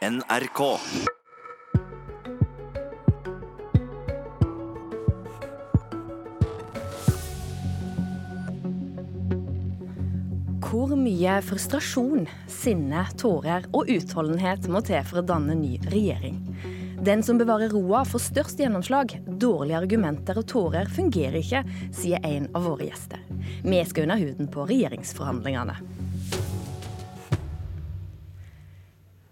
NRK. Hvor mye frustrasjon, sinne, tårer og utholdenhet må til for å danne ny regjering? Den som bevarer roa, får størst gjennomslag. Dårlige argumenter og tårer fungerer ikke, sier en av våre gjester. Vi skal under huden på regjeringsforhandlingene.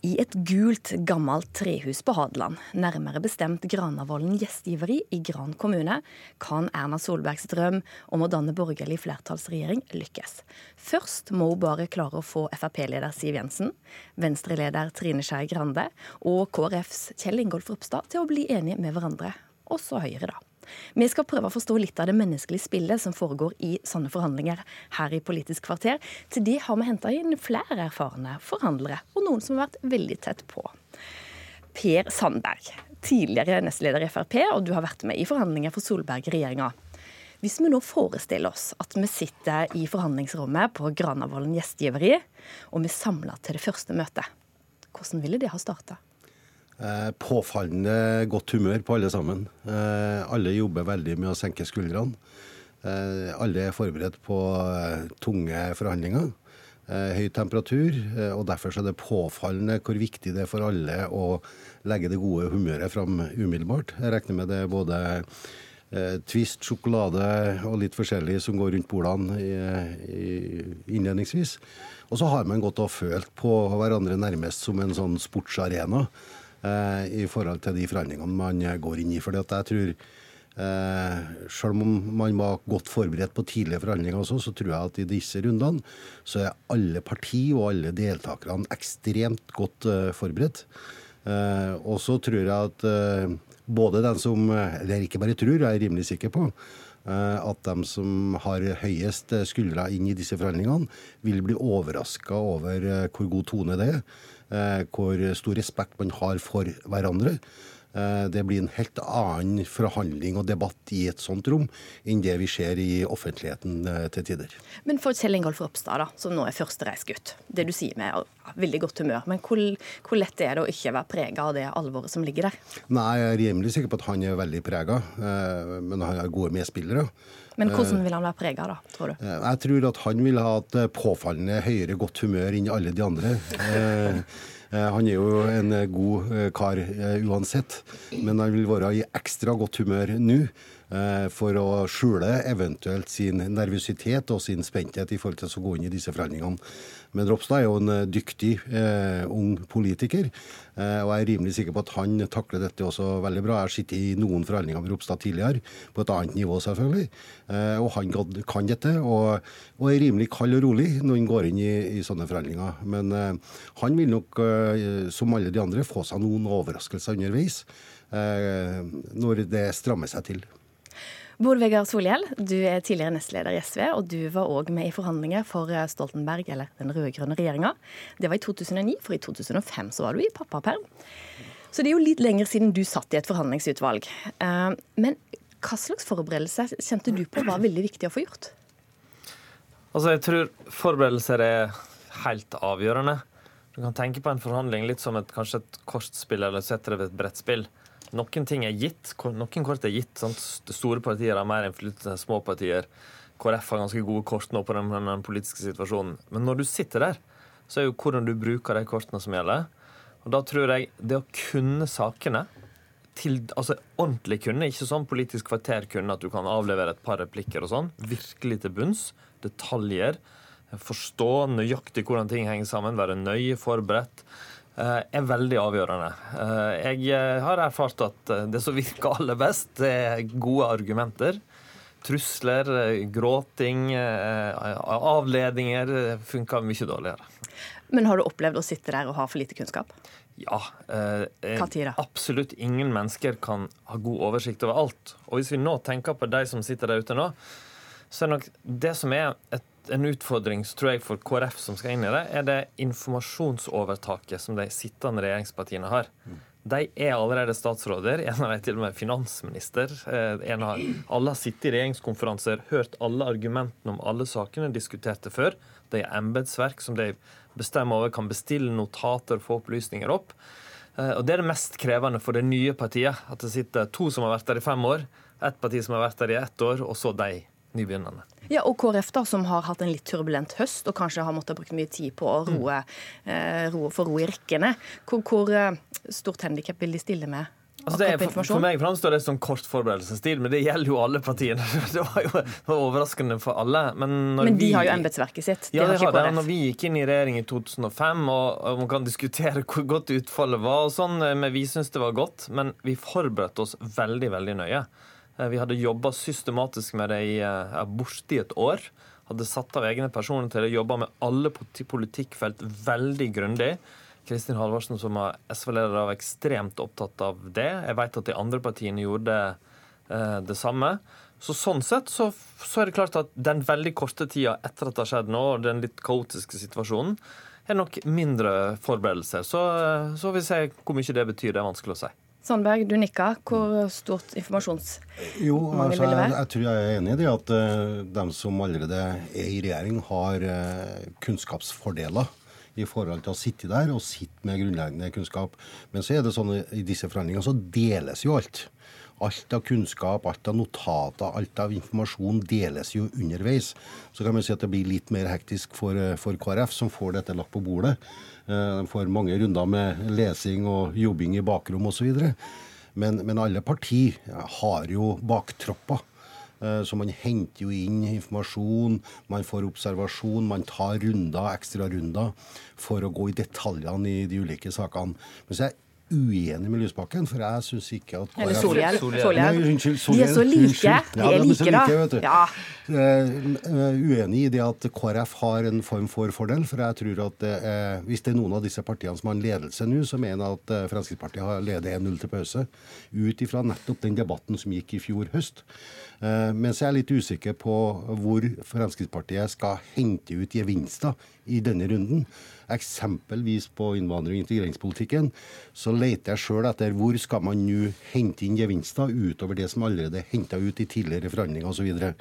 I et gult, gammelt trehus på Hadeland, nærmere bestemt Granavolden gjestgiveri i Gran kommune, kan Erna Solbergs drøm om å danne borgerlig flertallsregjering lykkes. Først må hun bare klare å få Frp-leder Siv Jensen, Venstre-leder Trine Skei Grande og KrFs Kjell Ingolf Ropstad til å bli enige med hverandre. Også Høyre, da. Vi skal prøve å forstå litt av det menneskelige spillet som foregår i sånne forhandlinger her i Politisk kvarter. Til de har vi henta inn flere erfarne forhandlere, og noen som har vært veldig tett på. Per Sandberg, tidligere nestleder i Frp, og du har vært med i forhandlinger for Solberg-regjeringa. Hvis vi nå forestiller oss at vi sitter i forhandlingsrommet på Granavolden gjestgiveri, og vi samler til det første møtet, hvordan ville det ha starta? Eh, påfallende godt humør på alle sammen. Eh, alle jobber veldig med å senke skuldrene. Eh, alle er forberedt på tunge forhandlinger. Høy temperatur, og derfor er det påfallende hvor viktig det er for alle å legge det gode humøret fram umiddelbart. Jeg regner med det er både Twist, sjokolade og litt forskjellig som går rundt bordene innledningsvis. Og så har man gått og følt på hverandre nærmest som en sånn sportsarena. Eh, i forhold til de forhandlingene man går inn i. Fordi at jeg tror Eh, selv om man var godt forberedt på tidlige forhandlinger, også, så tror jeg at i disse rundene så er alle parti og alle deltakerne ekstremt godt eh, forberedt. Eh, og så tror jeg at eh, både den som Eller ikke bare tror, jeg er rimelig sikker på eh, at de som har høyest skuldre inn i disse forhandlingene, vil bli overraska over eh, hvor god tone det er. Eh, hvor stor respekt man har for hverandre. Eh, det blir en helt annen forhandling og debatt i et sånt rom enn det vi ser i offentligheten eh, til tider. Men for Kjell Ingolf Ropstad, da, som nå er førstereisgutt. Det du sier med veldig godt humør. Men hvor, hvor, lett er det å ikke være prega av det alvoret som ligger der? Nei, Jeg er rimelig sikker på at han er veldig prega, men han har gode medspillere. Men hvordan vil han være prega, da, tror du? Eh, jeg tror at han vil ha et eh, påfallende høyere godt humør enn alle de andre. Eh, han er jo en god kar uansett, men han vil være i ekstra godt humør nå. For å skjule eventuelt sin nervøsitet og sin spenthet i forhold til å gå inn i disse forhandlingene. Men Ropstad er jo en dyktig eh, ung politiker, eh, og jeg er rimelig sikker på at han takler dette også veldig bra. Jeg har sittet i noen forhandlinger med Ropstad tidligere, på et annet nivå selvfølgelig, eh, og han kan dette. Og, og, er rimelig kald og rolig når han går inn i, i sånne forhandlinger. Men eh, han vil nok, eh, som alle de andre, få seg noen overraskelser underveis eh, når det strammer seg til. Bård Vegar Solhjell, du er tidligere nestleder i SV, og du var òg med i forhandlinger for eh, Stoltenberg, eller den rød-grønne regjeringa. Det var i 2009, for i 2005 så var du i pappaperm. Så det er jo litt lenger siden du satt i et forhandlingsutvalg. Eh, men hva slags forberedelser kjente du på var veldig viktig å få gjort? Altså, jeg tror forberedelser er helt avgjørende. Du kan tenke på en forhandling litt som et, kanskje et kortspill eller sette det ved et brettspill. Noen ting er gitt, noen kort er gitt. Sant? Store partier har mer innflytelse enn små partier. KrF har ganske gode kort nå på den, den, politiske situasjonen. Men når du sitter der, så er jo hvordan du bruker de kortene som gjelder. Og da tror jeg det å kunne sakene til, altså ordentlig kunne, ikke sånn politisk kvarter kunne, at du kan avlevere et par replikker og sånn. Virkelig til bunns. Detaljer. Forstå nøyaktig hvordan ting henger sammen. Være nøye forberedt. Eh, er veldig avgjørende. Eh, jeg eh, har erfart at det som virker aller best, det er gode argumenter. Trusler, gråting, avledninger funker mye dårligere. Men har du opplevd å sitte der og ha for lite kunnskap? Ja. Eh, absolutt ingen mennesker kan ha god oversikt over alt. Og hvis vi nå tenker på de som sitter der ute nå, så er nok det som er et en utfordring tror jeg, for KrF som skal inn i det, er det informasjonsovertaket som de sittende regjeringspartiene har. De er allerede statsråder. En av dem til og med finansminister. Eh, en av, alle har sittet i regjeringskonferanser, hørt alle argumentene om alle sakene, diskuterte før. De er embetsverk som de bestemmer over, kan bestille notater, og få opplysninger opp. Eh, og Det er det mest krevende for det nye partiet. At det sitter to som har vært der i fem år, ett parti som har vært der i ett år, og så de nybegynnerne. Ja, og KrF, da, som har hatt en litt turbulent høst og kanskje har måttet bruke mye tid på å roe, mm. eh, roe for ro i rekkene. Hvor, hvor eh, stort handikap vil de stille med Altså er, for, for, meg framstår det som kort forberedelsestid, men det gjelder jo alle partiene. Det var jo overraskende for alle. Men, men de vi, har jo embetsverket sitt. Ja, det har det. Når vi gikk inn i regjering i 2005, og, og man kan diskutere hvor godt utfallet var, og sånn, eh, men vi syns det var godt. Men vi forberedte oss veldig, veldig nøye. Eh, vi hadde jobba systematisk med det i uh, borti et år. Hadde satt av egne personer til å jobbe med alle politikkfelt veldig grundig. Kristin Halvorsen, som er SV-leder, var ekstremt opptatt av det. Jeg vet at de andre partiene gjorde eh, det samme. Så Sånn sett så, så, er det klart at den veldig korte tida etter at det har skjedd nå, og den litt kaotiske situasjonen, er nok mindre forberedelser. Så, eh, så vi se hvor mye det betyr. Det er vanskelig å si. Sandberg, du nikka. Hvor stort informasjonsmangel jo, altså, vil det være? Jeg, jeg, tror jeg er enig i det at uh, de som allerede er i regjering, har uh, kunnskapsfordeler i forhold til å sitte der og sitte med grunnleggende kunnskap. Men så er det sånn i disse forhandlingene så deles jo alt. Alt av kunnskap, alt av notater, alt av informasjon deles jo underveis. Så kan man si at det blir litt mer hektisk for, for KrF, som får dette lagt på bordet. Eh, de får mange runder med lesing og jobbing i bakrom osv. Men, men alle partier har jo baktropper. Eh, så man henter jo inn informasjon, man får observasjon, man tar runder, ekstrarunder for å gå i detaljene i de ulike sakene. Men så er jeg uenig med Lysbakken, for jeg syns ikke at Eller Solhjell. De er så like. De er like, da. Ja. Uh, uenig i det at KrF har en form for fordel. For jeg tror at uh, hvis det er noen av disse partiene som har en ledelse nå, som mener at Fremskrittspartiet har ledet 1-0 til pause, ut ifra nettopp den debatten som gikk i fjor høst. Men så er jeg er litt usikker på hvor Fremskrittspartiet skal hente ut gevinster i denne runden eksempelvis på innvandring- og integreringspolitikken, så leter jeg sjøl etter hvor skal man nå hente inn gevinster utover det som allerede er henta ut i tidligere forhandlinger osv. Så, videre.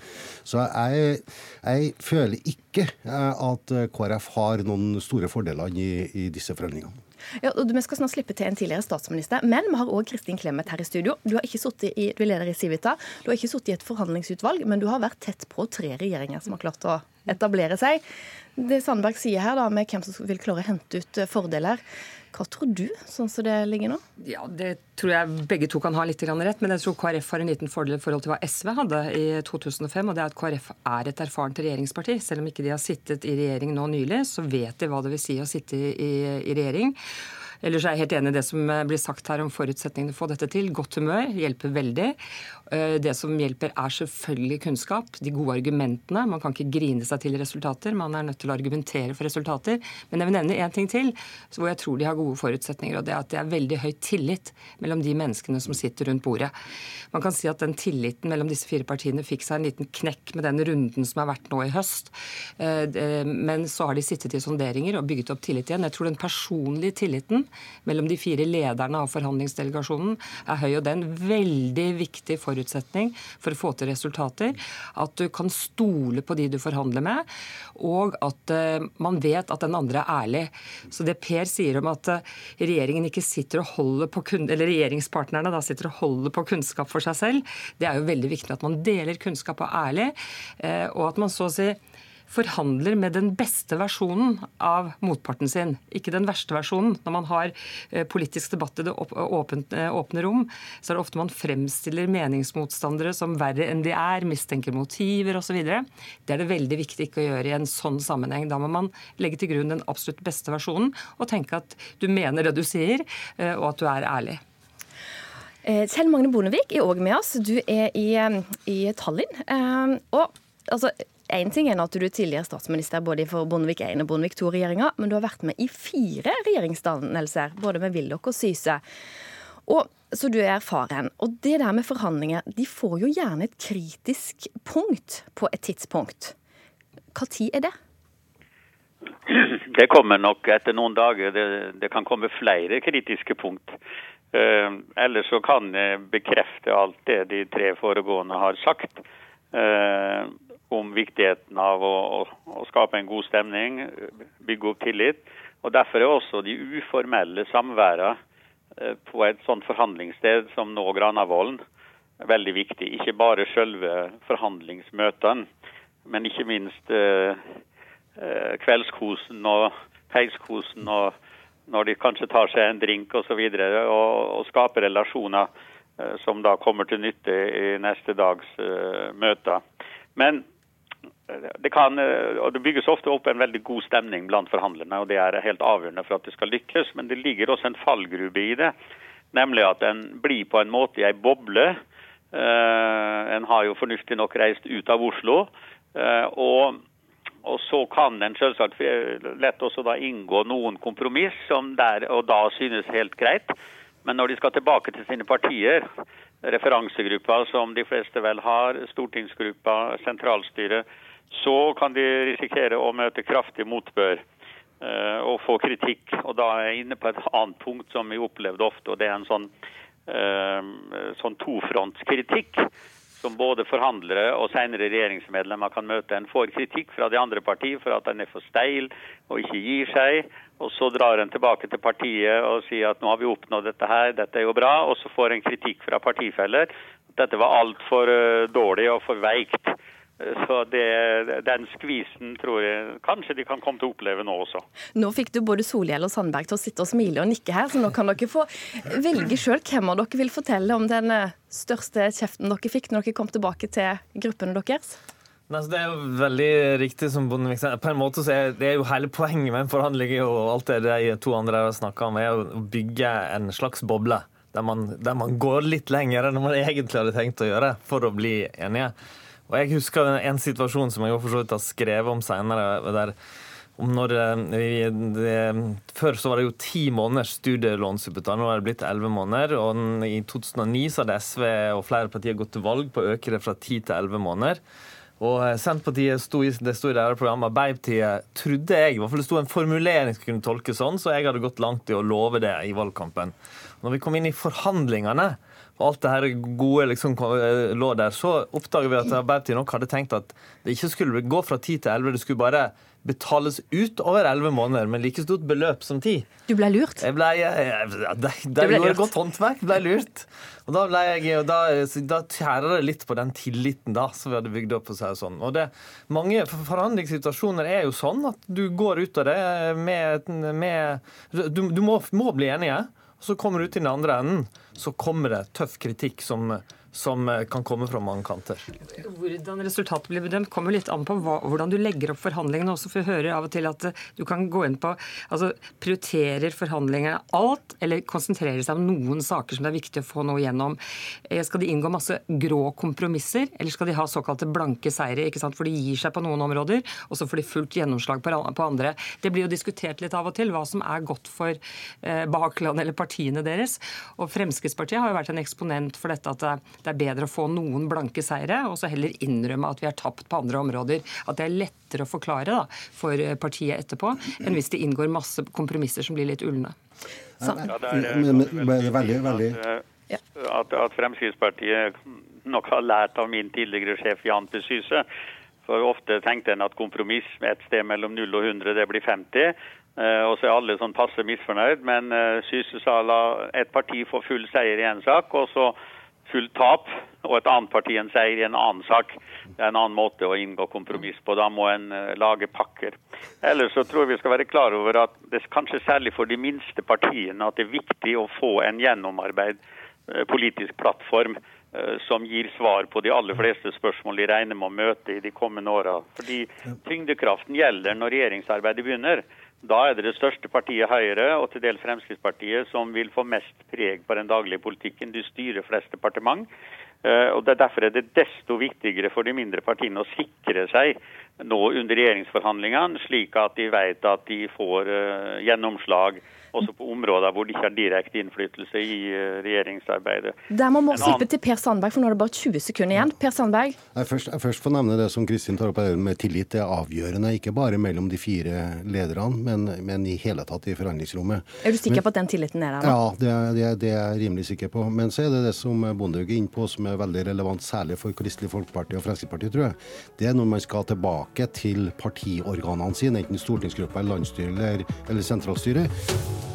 så jeg, jeg, føler ikke eh, at KrF har noen store fordeler i, i disse forhandlingene. Ja, og Vi skal snart slippe til en tidligere statsminister, men vi har òg Kristin Clemet her i studio. Du, har ikke i, du er leder i Civita. Du har ikke sittet i et forhandlingsutvalg, men du har vært tett på tre regjeringer som har klart å etablere seg. Det Sandberg sier her, da, med hvem som vil klare å hente ut eh, fordeler. Hva tror du, sånn som det ligger nå? Ja, Det tror jeg begge to kan ha litt rett. Men jeg tror KrF har en liten fordel i forhold til hva SV hadde i 2005. Og det er at KrF er et erfarent regjeringsparti. Selv om ikke de har sittet i regjering nå nylig, så vet de hva det vil si å sitte i, i regjering. Ellers er jeg helt enig i det som blir sagt her om forutsetningene for å få dette til. Godt humør hjelper veldig. Eh, det som hjelper, er selvfølgelig kunnskap, de gode argumentene. Man kan ikke grine seg til resultater, man er nødt til å argumentere for resultater. Men jeg vil nevne én ting til hvor jeg tror de har gode forutsetninger, og det er at det er veldig høy tillit mellom de menneskene som sitter rundt bordet. Man kan si at den tilliten mellom disse fire partiene fikk seg en liten knekk med den runden som har vært nå i høst. Eh, men så har de sittet i sonderinger og bygget opp tillit igjen. Jeg tror den personlige tilliten mellom de fire lederne av forhandlingsdelegasjonen er høy, og det er en veldig viktig forutsetning for å få til resultater. At du kan stole på de du forhandler med, og at uh, man vet at den andre er ærlig. Så det Per sier om at uh, regjeringen ikke sitter og holder på eller regjeringspartnerne da sitter og holder på kunnskap for seg selv, det er jo veldig viktig at man deler kunnskap og ærlig, uh, og at man så å si forhandler med den beste versjonen av motparten sin, ikke den verste versjonen. Når man har eh, politisk debatt i det eh, åpne rom, så er det ofte man fremstiller meningsmotstandere som verre enn de er, mistenker motiver osv. Det er det veldig viktig ikke å gjøre i en sånn sammenheng. Da må man legge til grunn den absolutt beste versjonen og tenke at du mener det du sier, eh, og at du er ærlig. Kjell Magne Bondevik er òg med oss. Du er i, i Tallinn. Og altså, Én ting er at du er tidligere statsminister både for Bondevik 1 og Bondevik 2-regjeringa, men du har vært med i fire regjeringsdannelser, både med Willoch og Syse. Og, så du er erfaren. Og det der med forhandlinger, de får jo gjerne et kritisk punkt på et tidspunkt. Hva tid er det? Det kommer nok etter noen dager. Det, det kan komme flere kritiske punkt. Uh, ellers så kan jeg bekrefte alt det de tre foregående har sagt uh, om viktigheten av å, å, skape en god stemning, bygge opp tillit. Og Derfor er også de uformelle samværene uh, på et sånt forhandlingssted som nå Granavolden veldig viktig. Ikke bare selve forhandlingsmøtene, men ikke minst kveldskosen og peiskosen og når de kanskje tar seg en drink osv. Og, så og, og skaper relasjoner eh, som da kommer til nytte i neste dags eh, møter. Men eh, det, kan, og det bygges ofte opp en veldig god stemning blant forhandlerne, og det er helt avgjørende for at det skal lykkes. Men det ligger også en fallgrube i det, nemlig at en blir på en måte i ei boble. Uh, en har jo fornuftig nok reist ut av Oslo. og og så kan en selvsagt lett også da inngå noen kompromiss som der og da synes helt greit. Men når de skal tilbake til sine partier, referansegruppa som de fleste vel har, stortingsgruppa, sentralstyret, så kan de risikere å møte kraftig motbør uh, og få kritikk. Og da er jeg inne på et annet punkt som vi opplevde ofte, og det er en sånn, uh, sånn tofrontskritikk som både forhandlere og senere regjeringsmedlemmer kan møte. En får kritikk fra de andre partiene for at en er for steil og ikke gir seg. Og Så drar en tilbake til partiet og sier at nå har vi oppnådd dette her, dette er jo bra. Og så får en kritikk fra partifeller. Dette var altfor uh, dårlig og for veikt. Så det, den skvisen tror jeg kanskje de kan komme til å oppleve nå også. Nå fikk du både Solhjell og Sandberg til å sitte og smile og nikke her, så nå kan dere få velge sjøl hvem av dere vil fortelle om den eh, største kjeften dere fikk når dere kom tilbake til gruppene deres. Nei, det er jo veldig riktig som Bondevik sier. På en måte så er det er jo hele poenget med en forhandling og alt det de to andre har snakka om, er å bygge en slags boble. Der man, der man går litt lenger enn man egentlig hadde tenkt å gjøre for å bli enige. Og Jeg husker en situasjon som jeg for så vidt har skrevet om når eh, Før så var det jo ti måneders studielånsutbetaling, nå er det blitt elleve måneder. og I 2009 så hadde SV og flere partier gått til valg på å øke det fra ti til elleve måneder. Og eh, Senterpartiet sto i, det sto i deres program Arbeiderpartiet trodde jeg, i hvert fall det sto en formulering som kunne tolkes sånn, så jeg hadde gått langt i å love det i valgkampen. Når vi kom inn i forhandlingene, og alt det her gode liksom eh, lå der, så oppdager vi at Arbeiderpartiet nok hadde tenkt at det ikke skulle gå fra 10 til 11, det skulle bare betales ut over 11 måneder med like stort beløp som ti. Du ble lurt? Jeg ble, jeg, jeg, det, det ble godt håndverk. Ble lurt. Og da, ble jeg, og da, da tærer det litt på den tilliten da, som vi hadde bygd opp. Og sånn. Og det, mange forhandlingssituasjoner er jo sånn at du går ut av det med, med Du, du må, må bli enige. Så kommer du ut i den andre enden, så kommer det tøff kritikk som som eh, kan komme fra mange kanter. Hvordan resultatet blir bedømt, kommer litt an på hva, hvordan du legger opp forhandlingene. også, for Jeg hører av og til at eh, du kan gå inn på altså Prioriterer forhandlingene alt, eller konsentrerer seg om noen saker som det er viktig å få noe gjennom? Eh, skal de inngå masse grå kompromisser, eller skal de ha såkalte blanke seire? ikke sant? For de gir seg på noen områder, og så får de fullt gjennomslag på andre. Det blir jo diskutert litt av og til hva som er godt for baklandet eller partiene deres. Og Fremskrittspartiet har jo vært en eksponent for dette at det er bedre å få noen blanke seire, og så heller innrømme at vi har tapt på andre områder. At det er lettere å forklare da, for partiet etterpå, enn hvis det inngår masse kompromisser som blir litt ulne. Ja, det er veldig, veldig at, at, Fremskrittspartiet nok har lært av min tidligere sjef Jan P. Syse. For ofte tenkte en at kompromiss med et sted mellom 0 og 100, det blir 50. Uh, og så er alle sånn passe misfornøyd. Men uh, Syse sa la et parti få full seier i én sak, og så fullt tap og et annet parti en seier i en annen sak. Det er en annen måte å inngå kompromiss på. Da må en uh, lage pakker. Ellers så tror jeg vi skal være klar over at det er kanskje særlig for de minste partiene at det er viktig å få en gjennomarbeid uh, politisk plattform uh, som gir svar på de aller fleste spørsmål de regner med å møte i de kommende åra. Fordi tyngdekraften gjelder når regjeringsarbeidet begynner. Da er det det største partiet Høyre og til dels Fremskrittspartiet som vil få mest preg på den daglige politikken. De styrer flest departement. Eh, og det er Derfor er det desto viktigere for de mindre partiene å sikre seg nå under regjeringsforhandlingene, slik at de vet at de får eh, gjennomslag også på områder hvor de ikke har direkte innflytelse i uh, regjeringsarbeidet. Der må vi slippe til Per Sandberg, for nå er det bare 20 sekunder igjen. Per Sandberg? Jeg først, jeg først får nevne det som Kristin tar opp med tillit. Det er avgjørende, ikke bare mellom de fire lederne, men, men i hele tatt i forhandlingsrommet. Er du sikker men, på at den tilliten er der nå? Ja, det, det, det, er jeg rimelig sikker på. Men så er det det som Bondhaug er inne på, som er veldig relevant, særlig for Kristelig Folkeparti og Fremskrittspartiet, tror jeg. Det er når man skal tilbake til partiorganene sine, enten stortingsgruppa, landsstyret eller, eller sentralstyret